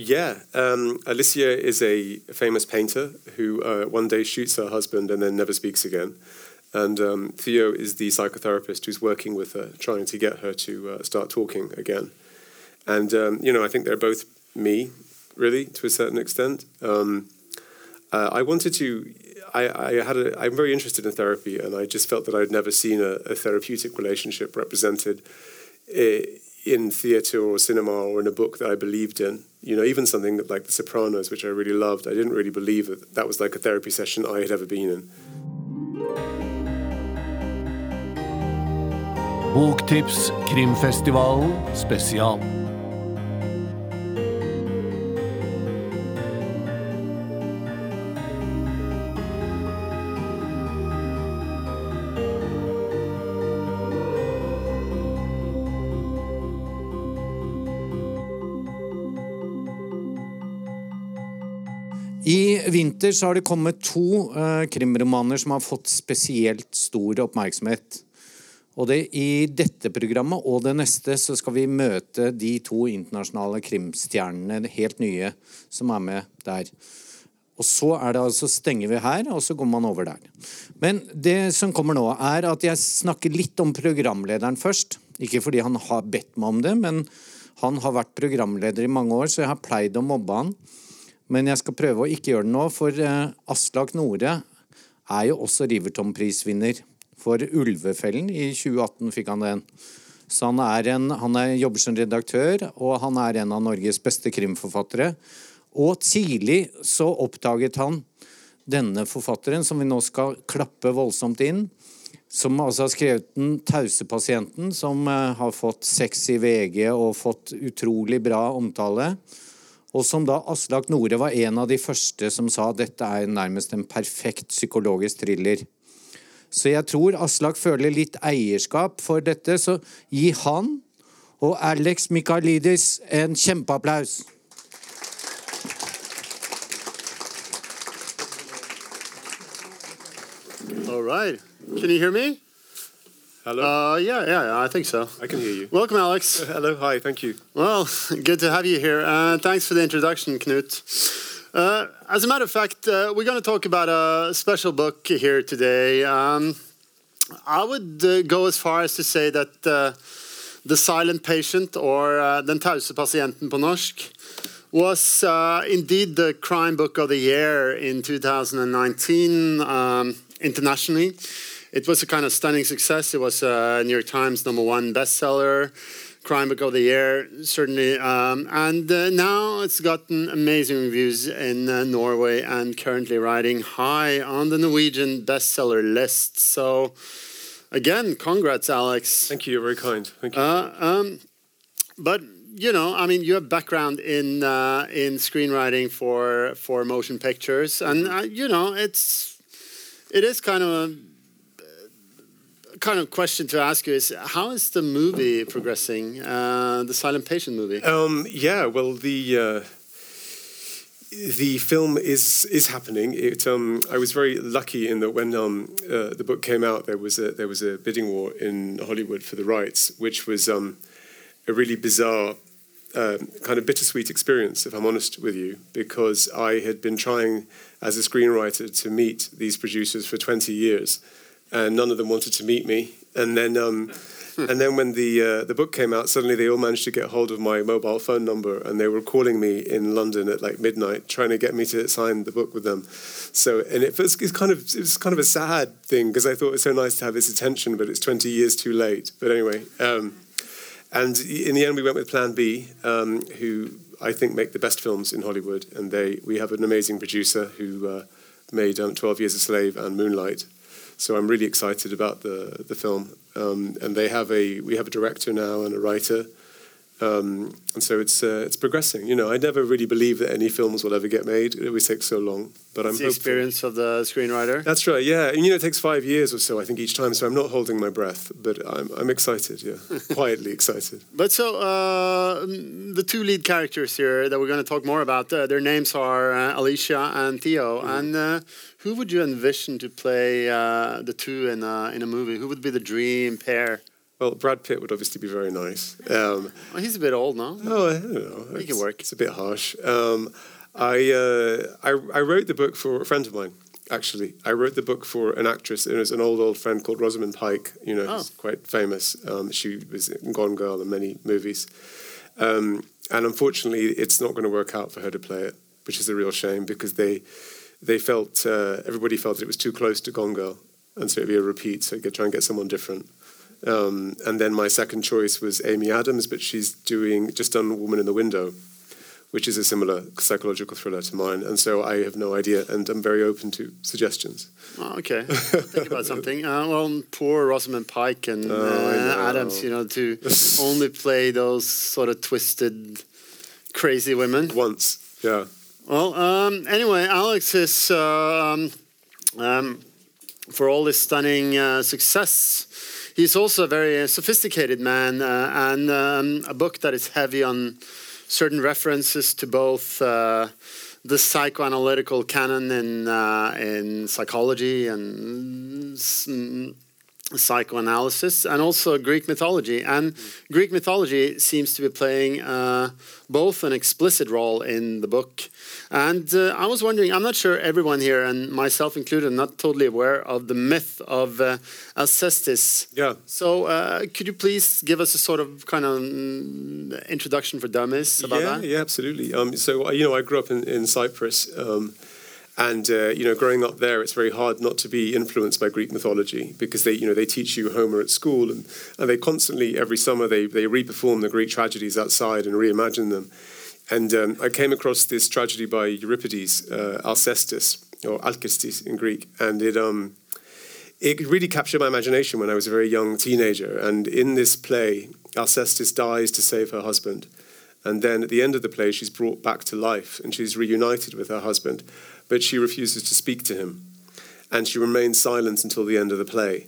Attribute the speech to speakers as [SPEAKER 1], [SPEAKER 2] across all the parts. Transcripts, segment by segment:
[SPEAKER 1] Yeah, um, Alicia is a famous painter who uh, one day shoots her husband and then never speaks again. And um, Theo is the psychotherapist who's working with her, trying to get her to uh, start talking again. And, um, you know, I think they're both me, really, to a certain extent. Um, uh, I wanted to, I, I had a, I'm very interested in therapy, and I just felt that I'd never seen a, a therapeutic relationship represented eh, in theatre or cinema or in a book that I believed in. You know, even something that like The Sopranos, which I really loved, I didn't really believe that that was like a therapy session I had ever been in.
[SPEAKER 2] Boktips Krimfestivalen spesial.
[SPEAKER 3] I vinter så har det kommet to uh, krimromaner som har fått spesielt stor oppmerksomhet. Og det, I dette programmet og det neste så skal vi møte de to internasjonale krimstjernene, helt nye, som er med der. Og så er det altså, stenger vi her, og så går man over der. Men det som kommer nå, er at jeg snakker litt om programlederen først. Ikke fordi han har bedt meg om det, men han har vært programleder i mange år, så jeg har pleid å mobbe han. Men jeg skal prøve å ikke gjøre det nå, for uh, Aslak Nore er jo også Riverton-prisvinner. For Ulvefellen i 2018 fikk han den. Så han, en, han er, jobber som redaktør, og han er en av Norges beste krimforfattere. Og tidlig så oppdaget han denne forfatteren, som vi nå skal klappe voldsomt inn. Som altså har skrevet 'Den tause pasienten', som uh, har fått sex i VG og fått utrolig bra omtale. Og som da Aslak Nore var en av de første som sa dette er nærmest en perfekt psykologisk thriller. Så jeg tror Aslak føler litt eierskap for dette, så gi han og Alex Michaelidis en kjempeapplaus.
[SPEAKER 4] All right. Can you hear me?
[SPEAKER 1] Hello?
[SPEAKER 4] Uh, yeah, yeah, I think so.
[SPEAKER 1] I can hear you.
[SPEAKER 4] Welcome, Alex.
[SPEAKER 1] Hello, hi, thank you.
[SPEAKER 4] Well, good to have you here. Uh, thanks for the introduction, Knut. Uh, as a matter of fact, uh, we're going to talk about a special book here today. Um, I would uh, go as far as to say that uh, The Silent Patient, or Den tause pasienten på norsk, was uh, indeed the crime book of the year in 2019 um, internationally. It was a kind of stunning success. It was a New York Times number one bestseller, crime book of the year, certainly. Um, and uh, now it's gotten amazing reviews in uh, Norway and currently riding high on the Norwegian bestseller list. So, again, congrats, Alex.
[SPEAKER 1] Thank you, you're very kind. Thank you.
[SPEAKER 4] Uh, um, but you know, I mean, you have background in uh, in screenwriting for for motion pictures, and uh, you know, it's it is kind of a kind of question to ask you is how is the movie progressing, uh, the Silent Patient movie?
[SPEAKER 1] Um, yeah, well, the uh, the film is is happening. It, um, I was very lucky in that when um, uh, the book came out, there was a there was a bidding war in Hollywood for the rights, which was um, a really bizarre. Um, kind of bittersweet experience, if I'm honest with you, because I had been trying as a screenwriter to meet these producers for 20 years, and none of them wanted to meet me. And then, um, and then when the uh, the book came out, suddenly they all managed to get hold of my mobile phone number, and they were calling me in London at like midnight, trying to get me to sign the book with them. So, and it was it's kind of it was kind of a sad thing because I thought it was so nice to have this attention, but it's 20 years too late. But anyway. Um, and in the end, we went with Plan B, um, who I think make the best films in Hollywood, and they we have an amazing producer who uh, made um, Twelve Years a Slave and Moonlight. So I'm really excited about the the film, um, and they have a we have a director now and a writer, um, and so it's uh, it's progressing. You know, I never really believed that any films will ever get made. It always takes so long, but I'm
[SPEAKER 4] the
[SPEAKER 1] hopeful.
[SPEAKER 4] experience of the screenwriter.
[SPEAKER 1] That's right, yeah. And you know, it takes five years or so, I think, each time. So I'm not holding my breath, but I'm, I'm excited, yeah. Quietly excited.
[SPEAKER 4] But so uh, mm, the two lead characters here that we're going to talk more about, uh, their names are uh, Alicia and Theo. And uh, who would you envision to play uh, the two in a, in a movie? Who would be the dream pair?
[SPEAKER 1] Well, Brad Pitt would obviously be very nice. Um,
[SPEAKER 4] Well, he's a bit old now.
[SPEAKER 1] oh, I don't know.
[SPEAKER 4] It
[SPEAKER 1] It's-
[SPEAKER 4] work.
[SPEAKER 1] It's a bit harsh. Um, I, uh, I I wrote the book for a friend of mine. Actually, I wrote the book for an actress. It was an old old friend called Rosamund Pike. You know, who's
[SPEAKER 4] Oh.
[SPEAKER 1] quite famous. Um, she was in Gone Girl and many movies. Um, and unfortunately, it's not going to work out for her to play it, which is a real shame because they they felt uh, everybody felt that it was too close to Gone Girl, and so it'd be a repeat. So try and get someone different. Um, and then my second choice was Amy Adams, but she's doing just done Woman in the Window, which is a similar psychological thriller to mine. And so I have no idea, and I'm very open to suggestions.
[SPEAKER 4] Oh, okay. Think about something. Uh, well, poor Rosamund Pike and
[SPEAKER 1] Oh,
[SPEAKER 4] uh,
[SPEAKER 1] know.
[SPEAKER 4] Adams, you know, to only play those sort of twisted, crazy women.
[SPEAKER 1] Once, yeah.
[SPEAKER 4] Well, um, anyway, Alex is, um, um, for all his stunning uh, success, he's also a very uh, sophisticated man, uh, and um, a book that is heavy on certain references to both uh, the psychoanalytical canon in uh, in psychology and s- mm, psychoanalysis, and also Greek mythology. And Greek mythology seems to be playing uh, both an explicit role in the book. And uh, I was wondering, I'm not sure everyone here, and myself included, not totally aware of the myth of uh, Alcestis.
[SPEAKER 1] Yeah.
[SPEAKER 4] So, uh, could you please give us a sort of kind of mm, introduction for dummies about
[SPEAKER 1] yeah,
[SPEAKER 4] that?
[SPEAKER 1] yeah, absolutely. Um, so uh, you know, I grew up in, in Cyprus, um, and uh, you know, growing up there, it's very hard not to be influenced by Greek mythology because they, you know, they teach you Homer at school, and, and they constantly every summer they they reperform the Greek tragedies outside and reimagine them. And um, I came across this tragedy by Euripides, uh, Alcestis or Alcestis in Greek, and it um, it really captured my imagination when I was a very young teenager. And in this play, Alcestis dies to save her husband. And then at the end of the play, she's brought back to life and she's reunited with her husband, but she refuses to speak to him. And she remains silent until the end of the play.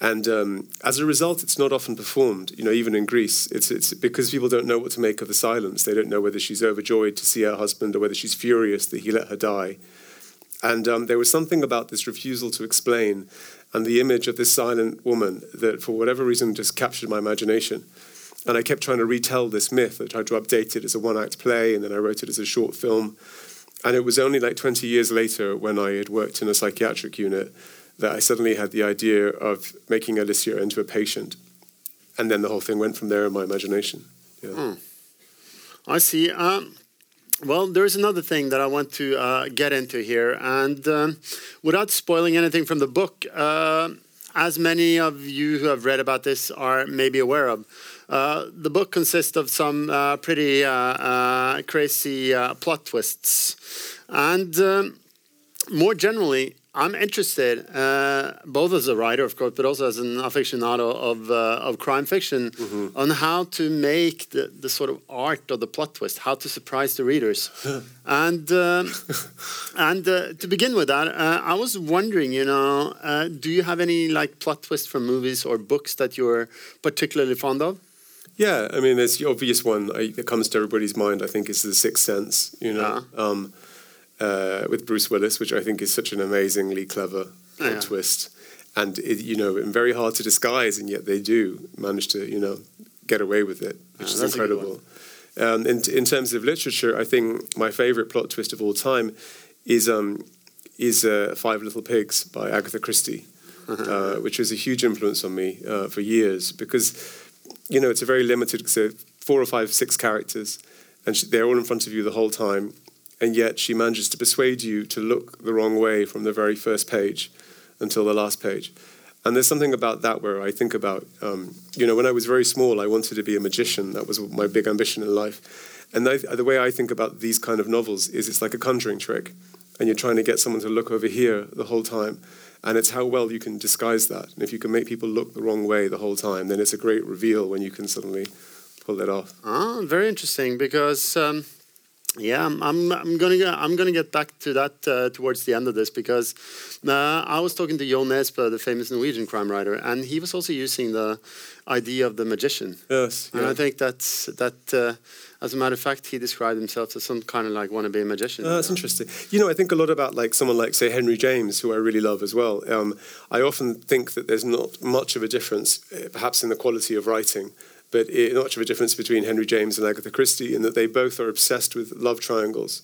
[SPEAKER 1] And um, as a result, it's not often performed, you know, even in Greece. It's, it's because people don't know what to make of the silence. They don't know whether she's overjoyed to see her husband or whether she's furious that he let her die. And um, there was something about this refusal to explain and the image of this silent woman that, for whatever reason, just captured my imagination. And I kept trying to retell this myth. I tried to update it as a one act play, and then I wrote it as a short film. And it was only like 20 years later, when I had worked in a psychiatric unit, that I suddenly had the idea of making Alicia into a patient. And then the whole thing went from there in my imagination. Yeah.
[SPEAKER 4] I see. Um, well, there's another thing that I want to uh, get into here, and um, without spoiling anything from the book, uh, as many of you who have read about this are maybe aware of, uh, the book consists of some uh, pretty uh, uh, crazy uh, plot twists, and um, more generally, I'm interested, uh, both as a writer, of course, but also as an aficionado of uh, of crime fiction, on how to make the, the sort of art of the plot twist, how to surprise the readers, and um, and uh, to begin with that, uh, I was wondering, you know, uh, do you have any like plot twists from movies or books that you're particularly fond of?
[SPEAKER 1] Yeah, I mean, there's the obvious one that comes to everybody's mind. I think is the Sixth Sense. You know, um, uh, with Bruce Willis, which I think is such an amazingly clever plot
[SPEAKER 4] Yeah.
[SPEAKER 1] twist, and it, you know, and very hard to disguise, and yet they do manage to you know get away with it, which
[SPEAKER 4] Yeah,
[SPEAKER 1] is
[SPEAKER 4] that's a good
[SPEAKER 1] incredible. Um, in, in terms of literature, I think my favorite plot twist of all time is um, is uh, Five Little Pigs by Agatha Christie, uh, which was a huge influence on me uh, for years because you know it's a very limited, so four or five, six characters, and they're all in front of you the whole time, and yet she manages to persuade you to look the wrong way from the very first page until the last page. And there's something about that where I think about, um, you know, when I was very small, I wanted to be a magician. That was my big ambition in life. And the way I think about these kind of novels is it's like a conjuring trick. And you're trying to get someone to look over here the whole time. And it's how well you can disguise that. And if you can make people look the wrong way the whole time, then it's a great reveal when you can suddenly pull it off.
[SPEAKER 4] Ah, very interesting because um, Yeah, I'm, I'm, I'm gonna I'm gonna get back to that uh, towards the end of this because uh, I was talking to Jo Nesbø, the famous Norwegian crime writer, and he was also using the idea of the magician.
[SPEAKER 1] Yes,
[SPEAKER 4] And
[SPEAKER 1] yeah.
[SPEAKER 4] I think that's that. Uh, as a matter of fact, he described himself as some kind of like wannabe magician.
[SPEAKER 1] Oh, that's interesting. You know, I think a lot about like someone like say Henry James, who I really love as well. Um, I often think that there's not much of a difference, eh, perhaps in the quality of writing, but eh, not much of a difference between Henry James and Agatha Christie, in that they both are obsessed with love triangles.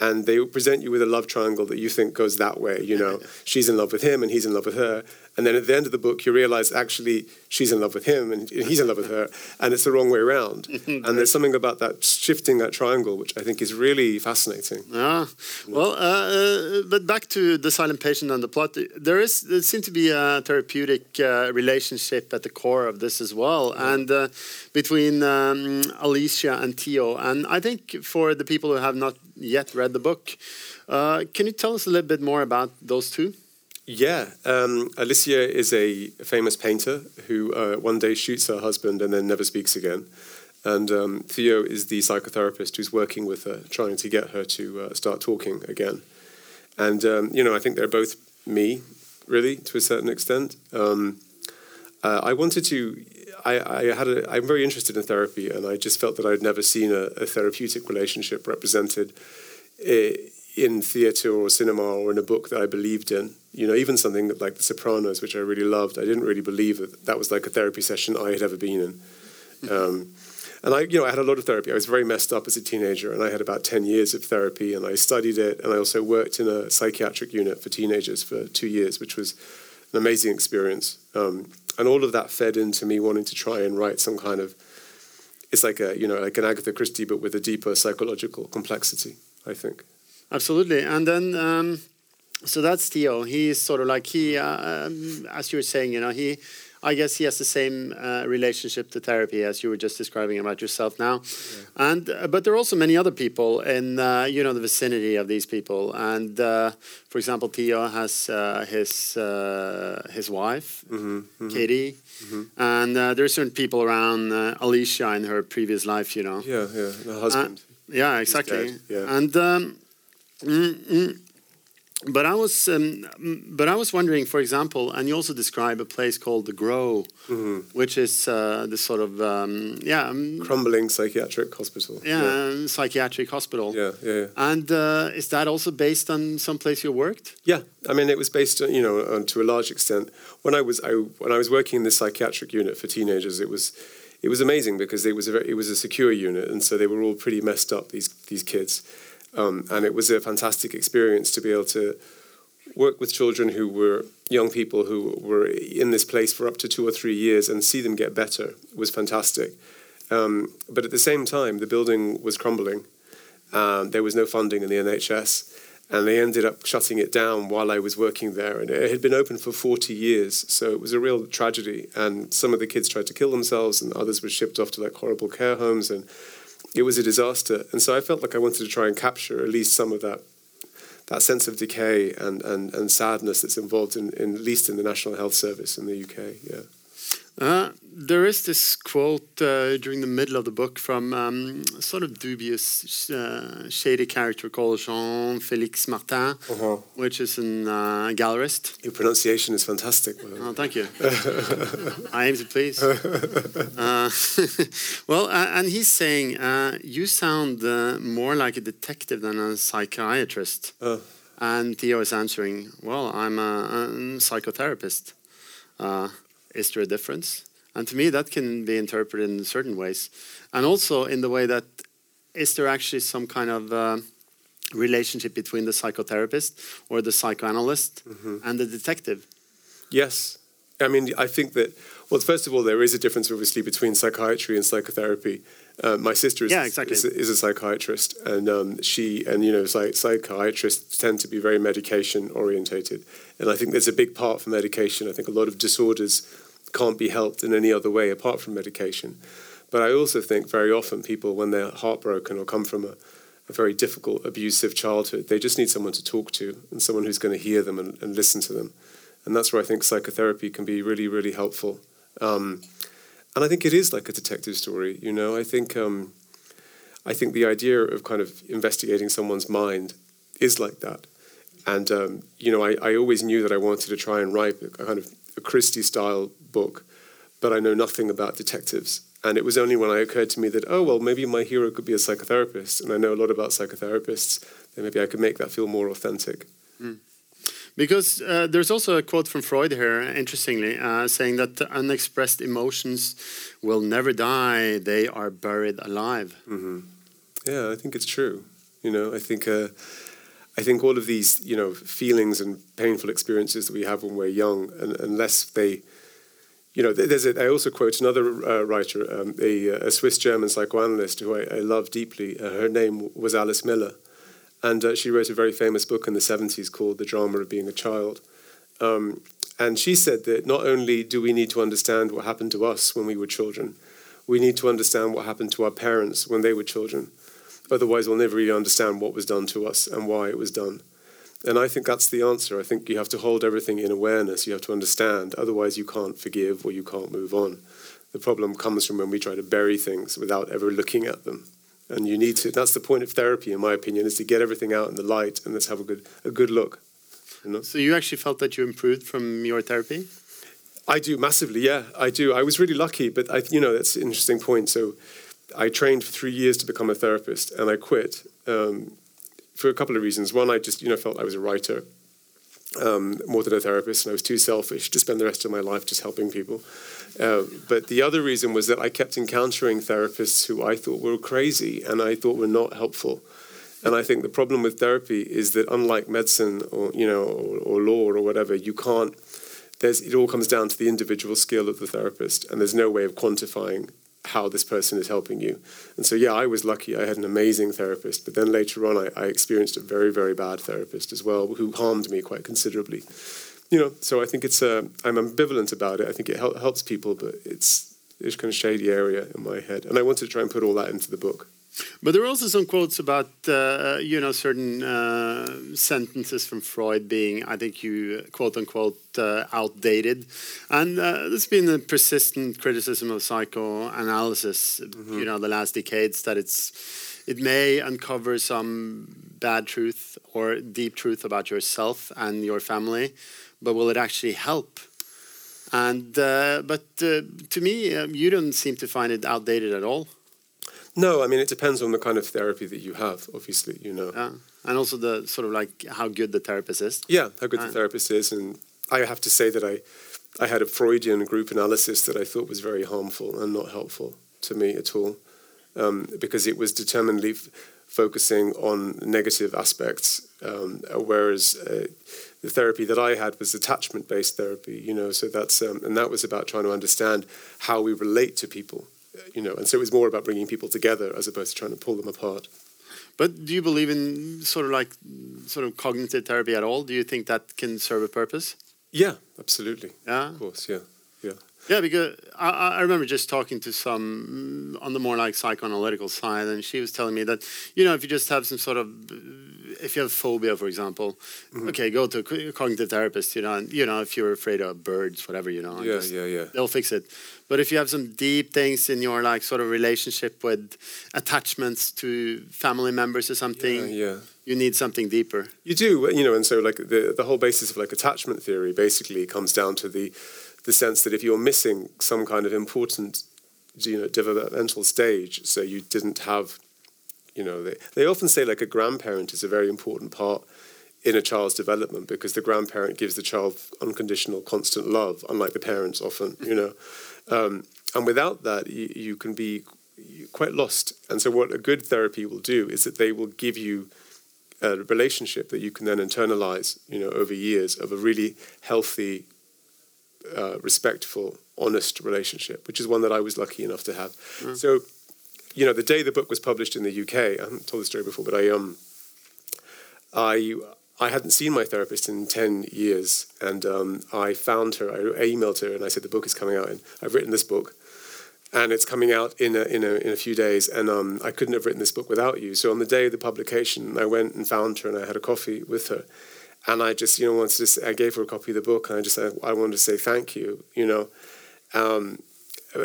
[SPEAKER 1] And they present you with a love triangle that you think goes that way. You know, she's in love with him and he's in love with her. And then at the end of the book, you realize actually she's in love with him and he's in love with her, and it's the wrong way around. and there's something about that shifting that triangle which I think is really fascinating.
[SPEAKER 4] Yeah. Well, uh, uh, but back to the silent patient and the plot. There is there seems to be a therapeutic uh, relationship at the core of this as well, and uh, between um, Alicia and Theo. And I think for the people who have not yet read the book, uh, can you tell us a little bit more about those two?
[SPEAKER 1] Yeah, um, Alicia is a famous painter who uh, one day shoots her husband and then never speaks again. And um, Theo is the psychotherapist who's working with her, trying to get her to uh, start talking again. And, um, you know, I think they're both me, really, to a certain extent. Um, uh, I wanted to, I, I had a, I'm very interested in therapy, and I just felt that I'd never seen a, a therapeutic relationship represented in theatre or cinema or in a book that I believed in. You know, even something like The Sopranos, which I really loved, I didn't really believe that that was like a therapy session I had ever been in. Um, and I, you know, I had a lot of therapy. I was very messed up as a teenager, and I had about ten years of therapy, and I studied it, and I also worked in a psychiatric unit for teenagers for two years, which was an amazing experience. Um, and all of that fed into me wanting to try and write some kind of, it's like a, you know, like an Agatha Christie, but with a deeper psychological complexity. I think.
[SPEAKER 4] Absolutely. And then, um, so that's Theo. He's sort of like he, uh, um, as you were saying, you know, he, I guess he has the same uh, relationship to therapy as you were just describing about yourself now. And uh, but there are also many other people in uh, you know the vicinity of these people. And uh, for example, Theo has uh, his uh, his wife, Katie, and uh, there are certain people around uh, Alicia in her previous life. You know.
[SPEAKER 1] Yeah, yeah. The husband.
[SPEAKER 4] Yeah, exactly.
[SPEAKER 1] yeah.
[SPEAKER 4] And um, mm, mm, but I was um, but I was wondering, for example, and you also describe a place called the Grove,
[SPEAKER 1] Mm-hmm.
[SPEAKER 4] which is uh, this sort of um, yeah um,
[SPEAKER 1] Crumbling psychiatric hospital.
[SPEAKER 4] yeah, um, psychiatric hospital.
[SPEAKER 1] Yeah, yeah, yeah.
[SPEAKER 4] And uh, is that also based on some place you worked?
[SPEAKER 1] Yeah, I mean, it was based, on, you know, on, to a large extent. When I was I, when I was working in the psychiatric unit for teenagers, it was it was amazing because it was a very, it was a secure unit, and so they were all pretty messed up. These these kids, um, and it was a fantastic experience to be able to work with children who were young people who were in this place for up to two or three years and see them get better was fantastic. Um, but at the same time, the building was crumbling. Um, there was no funding in the NHS, and they ended up shutting it down while I was working there. And it had been open for 40 years, so it was a real tragedy. And some of the kids tried to kill themselves, and others were shipped off to like horrible care homes, and it was a disaster. And so I felt like I wanted to try and capture at least some of that that sense of decay and, and, and sadness that's involved in, in at least in the National Health Service in the UK. Yeah.
[SPEAKER 4] Uh, there is this quote uh, during the middle of the book from um, a sort of dubious, uh, shady character called Jean Félix Martin,
[SPEAKER 1] Uh-huh.
[SPEAKER 4] which is a uh, gallerist.
[SPEAKER 1] Your pronunciation is fantastic.
[SPEAKER 4] Oh, thank you. I aim to please. Uh, well, uh, and he's saying uh, you sound uh, more like a detective than a psychiatrist.
[SPEAKER 1] Uh.
[SPEAKER 4] And Theo is answering, well, I'm a, a psychotherapist. Is there a difference? And to me, that can be interpreted in certain ways. And also in the way that is there actually some kind of uh, relationship between the psychotherapist or the psychoanalyst and the detective?
[SPEAKER 1] Yes. I mean, I think that, well, first of all, there is a difference, obviously, between psychiatry and psychotherapy. Uh, my sister is,
[SPEAKER 4] Yeah, exactly.
[SPEAKER 1] is, a, is a psychiatrist, and um, she, and you know, psych- psychiatrists tend to be very medication orientated. And I think there's a big part for medication. I think a lot of disorders can't be helped in any other way apart from medication. But I also think very often people, when they're heartbroken or come from a, a very difficult, abusive childhood, they just need someone to talk to and someone who's going to hear them and, and listen to them. And that's where I think psychotherapy can be really, really helpful. Um, and I think it is like a detective story, you know. I think um, I think the idea of kind of investigating someone's mind is like that. And um, you know, I, I always knew that I wanted to try and write a kind of a Christie style book, but I know nothing about detectives. And it was only when it occurred to me that, oh, well, maybe my hero could be a psychotherapist, and I know a lot about psychotherapists, then maybe I could make that feel more authentic.
[SPEAKER 4] Because uh, there's also a quote from Freud here, interestingly, uh, saying that the unexpressed emotions will never die, they are buried alive.
[SPEAKER 1] Yeah, I think it's true. You know, I think uh, I think all of these, you know, feelings and painful experiences that we have when we're young, and unless they, you know, there's a, I also quote another uh, writer, um, a, a Swiss German psychoanalyst who I, I love deeply. Uh, her name was Alice Miller, and uh, she wrote a very famous book in the 70s called The Drama of Being a Child. Um, and she said that not only do we need to understand what happened to us when we were children, we need to understand what happened to our parents when they were children. Otherwise, we'll never really understand what was done to us and why it was done. And I think that's the answer. I think you have to hold everything in awareness. You have to understand. Otherwise, you can't forgive or you can't move on. The problem comes from when we try to bury things without ever looking at them. And you need to. That's the point of therapy, in my opinion, is to get everything out in the light and let's have a good a good look. You know?
[SPEAKER 4] So you actually felt that you improved from your therapy?
[SPEAKER 1] I do massively, yeah, I do. I was really lucky, but I, you know, that's an interesting point. So, I trained for three years to become a therapist, and I quit um, for a couple of reasons. One, I just, you know, felt I was a writer um, more than a therapist, and I was too selfish to spend the rest of my life just helping people. Uh, but the other reason was that I kept encountering therapists who I thought were crazy and I thought were not helpful. And I think the problem with therapy is that unlike medicine or you know or, or law or whatever, you can't. There's it all comes down to the individual skill of the therapist, and there's no way of quantifying how this person is helping you. And so yeah, I was lucky. I had an amazing therapist, but then later on, I, I experienced a very very bad therapist as well, who harmed me quite considerably. You know, so I think it's uh, I'm ambivalent about it. I think it hel- helps people, but it's it's kind of shady area in my head, and I wanted to try and put all that into the book.
[SPEAKER 4] But there are also some quotes about, uh, you know, certain uh, sentences from Freud being, I think you quote unquote, uh, outdated. And uh, there's been a persistent criticism of psychoanalysis, you know, the last decades that it's it may uncover some bad truth or deep truth about yourself and your family, but will it actually help? And uh, but uh, to me, you don't seem to find it outdated at all.
[SPEAKER 1] No, I mean it depends on the kind of therapy that you have. Obviously, you know.
[SPEAKER 4] Yeah. And also the sort of like how good the therapist is.
[SPEAKER 1] Yeah, how good the therapist is, and I have to say that I, I had a Freudian group analysis that I thought was very harmful and not helpful to me at all, um, because it was determinedly focusing on negative aspects, um, whereas uh, the therapy that I had was attachment-based therapy. You know, so that's um, and that was about trying to understand how we relate to people. Uh, You know, and so it was more about bringing people together as opposed to trying to pull them apart.
[SPEAKER 4] But do you believe in sort of like sort of cognitive therapy at all? Do you think that can serve a purpose?
[SPEAKER 1] Yeah, absolutely.
[SPEAKER 4] Yeah.
[SPEAKER 1] Of course, yeah, yeah.
[SPEAKER 4] Yeah, because I, I I remember just talking to some on the more like psychoanalytical side, and she was telling me that you know if you just have some sort of if you have phobia, for example,
[SPEAKER 1] Mm-hmm.
[SPEAKER 4] okay, go to a cognitive therapist. You know, and, you know if you're afraid of birds, whatever, you know,
[SPEAKER 1] Yeah,
[SPEAKER 4] just-
[SPEAKER 1] yeah, yeah.
[SPEAKER 4] they'll fix it. But if you have some deep things in your like sort of relationship with attachments to family members or something,
[SPEAKER 1] Yeah, yeah.
[SPEAKER 4] you need something deeper.
[SPEAKER 1] You do, you know, and so like the the whole basis of like attachment theory basically comes down to the the sense that if you're missing some kind of important, you know, developmental stage, so you didn't have, you know, they they often say like a grandparent is a very important part in a child's development because the grandparent gives the child unconditional, constant love, unlike the parents often, you know, um, and without that, you, you can be quite lost. And so, what a good therapy will do is that they will give you a relationship that you can then internalize, you know, over years of a really healthy, uh, respectful, honest relationship, which is one that I was lucky enough to have. So, you know, the day the book was published in the UK, I haven't told the story before, but I um, I I hadn't seen my therapist in ten years, and um, I found her. I emailed her and I said the book is coming out, and I've written this book and it's coming out in a, in a, in a few days. And um, I couldn't have written this book without you. So on the day of the publication, I went and found her and I had a coffee with her. And I just, you know, wanted to say, I gave her a copy of the book and I just said, I wanted to say thank you, you know. Um,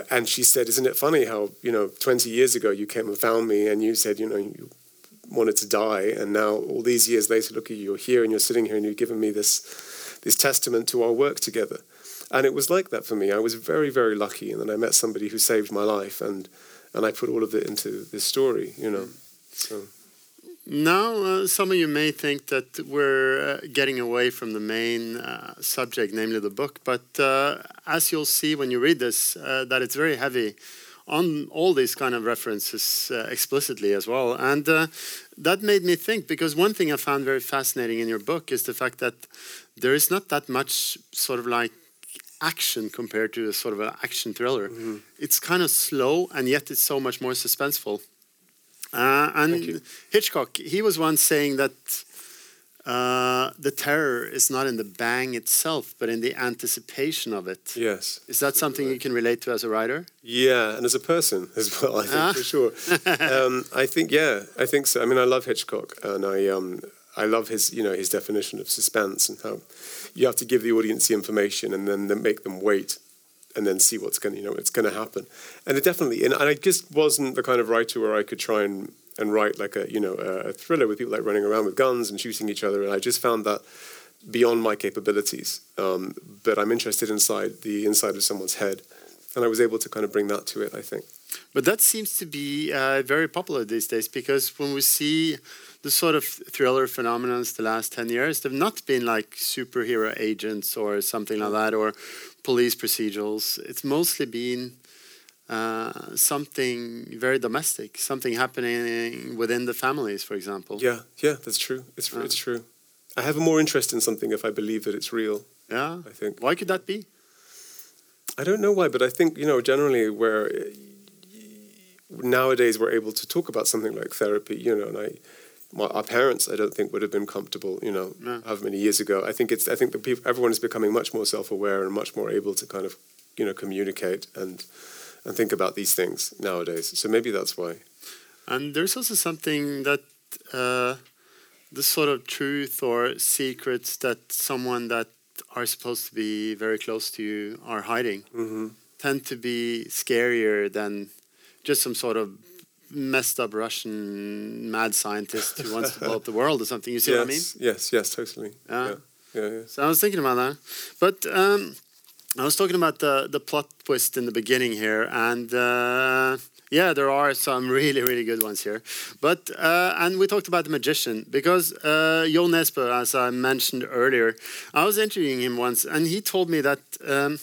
[SPEAKER 1] and she said, "Isn't it funny how you know 20 years ago you came and found me, and you said you know you wanted to die, and now all these years later, look at you, you're here and you're sitting here and you've given me this this testament to our work together." And it was like that for me. I was very very lucky, and then I met somebody who saved my life, and and I put all of it into this story, you know. So.
[SPEAKER 4] Now, uh, some of you may think that we're uh, getting away from the main uh, subject, namely the book, but uh, as you'll see when you read this, uh, that it's very heavy on all these kind of references uh, explicitly as well. And that made me think, because one thing I found very fascinating in your book is the fact that there is not that much sort of like action compared to a sort of an action thriller. Mm -hmm. It's kind of slow, and yet it's so much more suspenseful. Uh, and Hitchcock, he was once saying that uh, the terror is not in the bang itself, but in the anticipation of it.
[SPEAKER 1] Yes.
[SPEAKER 4] Is that something you can relate to as a writer?
[SPEAKER 1] Yeah, and as a person as well, I think, ah. for sure. um, I think, yeah, I think so. I mean, I love Hitchcock, and I, um, I love his, you know, his definition of suspense and how you have to give the audience the information and then make them wait and then see what's going to you know what's going to happen. And it definitely and, I just wasn't the kind of writer where I could try and and write like a you know a, a thriller with people like running around with guns and shooting each other and I just found that beyond my capabilities um, but I'm interested inside the inside of someone's head and I was able to kind of bring that to it I think.
[SPEAKER 4] But that seems to be uh, very popular these days because when we see the sort of thriller phenomenons the last 10 years, they've not been like superhero agents or something like that, or police procedurals. It's mostly been uh, something very domestic, something happening within the families, for example.
[SPEAKER 1] Yeah, yeah, that's true. It's uh. it's true. I have a more interest in something if I believe that it's real.
[SPEAKER 4] Yeah,
[SPEAKER 1] I think.
[SPEAKER 4] Why could that be?
[SPEAKER 1] I don't know why, but I think you know generally where nowadays we're able to talk about something like therapy, you know, and I my, our parents, I don't think, would have been comfortable, you know, no. however many years ago. I think it's, I think that people, everyone is becoming much more self-aware and much more able to kind of, you know, communicate and and think about these things nowadays. So maybe that's why.
[SPEAKER 4] And there's also something that uh, the sort of truth or secrets that someone that are supposed to be very close to you are hiding mm -hmm. tend to be scarier than just some sort of messed up Russian mad scientist who wants to blow up the world or something. You see
[SPEAKER 1] yes,
[SPEAKER 4] what I mean?
[SPEAKER 1] Yes, yes, totally.
[SPEAKER 4] Yeah.
[SPEAKER 1] yeah. Yeah, yeah.
[SPEAKER 4] So I was thinking about that, but um, I was talking about the the plot twist in the beginning here, and uh, yeah, there are some really really good ones here. But uh, and we talked about the magician because uh, Jo Nesbø, as I mentioned earlier, I was interviewing him once, and he told me that. Um,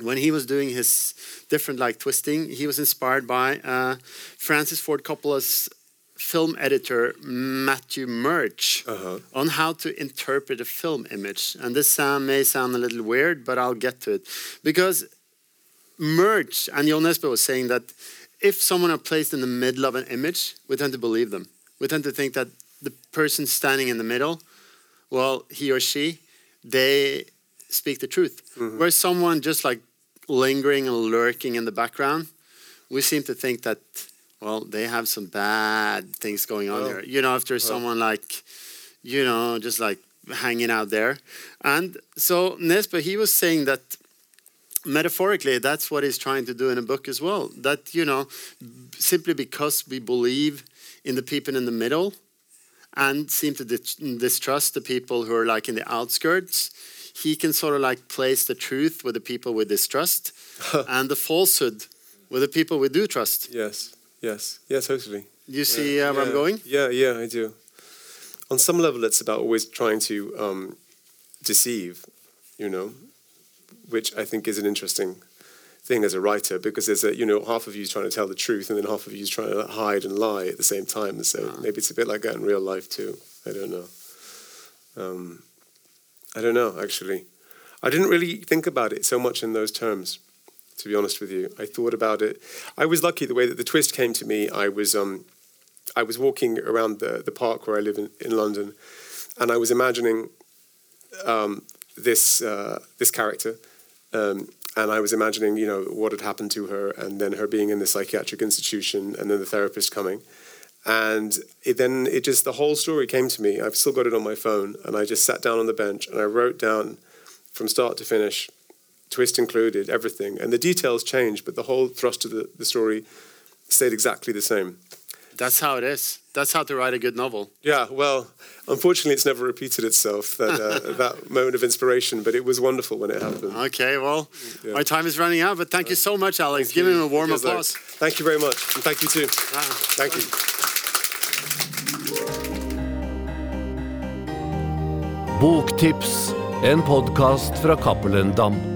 [SPEAKER 4] when he was doing his different like twisting, he was inspired by uh, Francis Ford Coppola's film editor Matthew Murch uh -huh. on how to interpret a film image. And this sound may sound a little weird, but I'll get to it because Murch and Jo Nesbø was saying that if someone are placed in the middle of an image, we tend to believe them. We tend to think that the person standing in the middle, well, he or she, they speak the truth. Mm -hmm. Where someone just like lingering and lurking in the background, we seem to think that well they have some bad things going on oh. here. You know, if there's oh. someone like you know just like hanging out there, and so Nesbø he was saying that metaphorically that's what he's trying to do in a book as well. That you know simply because we believe in the people in the middle and seem to distrust the people who are like in the outskirts he can sort of like place the truth with the people we distrust and the falsehood with the people we do trust.
[SPEAKER 1] Yes, yes, yes, totally.
[SPEAKER 4] You see uh, where
[SPEAKER 1] yeah.
[SPEAKER 4] I'm going?
[SPEAKER 1] Yeah, yeah, I do. On some level, it's about always trying to um, deceive, you know, which I think is an interesting thing as a writer because there's a you know half of you is trying to tell the truth and then half of you is trying to hide and lie at the same time. So ah. maybe it's a bit like that in real life too. I don't know. Um, I don't know, actually. I didn't really think about it so much in those terms, to be honest with you. I thought about it. I was lucky the way that the twist came to me. I was, um, I was walking around the, the park where I live in, in London, and I was imagining um, this, uh, this character. Um, and I was imagining, you know, what had happened to her, and then her being in the psychiatric institution, and then the therapist coming. And it, then it just, the whole story came to me. I've still got it on my phone. And I just sat down on the bench and I wrote down from start to finish twist included, everything. And the details changed, but the whole thrust of the, the story stayed exactly the same.
[SPEAKER 4] That's how it is. That's how to write a good novel.
[SPEAKER 1] Yeah, well, unfortunately, it's never repeated itself, that, uh, that moment of inspiration, but it was wonderful when it happened.
[SPEAKER 4] Okay, well,
[SPEAKER 1] Yeah.
[SPEAKER 4] our time is running out, but thank you so much, Alex.
[SPEAKER 1] Thank
[SPEAKER 4] Give
[SPEAKER 1] you.
[SPEAKER 4] him a warm applause.
[SPEAKER 1] Thank you very much, and thank you too.
[SPEAKER 4] Ah.
[SPEAKER 1] Thank you.
[SPEAKER 2] Boktips, en podkast fra Cappelen Dam.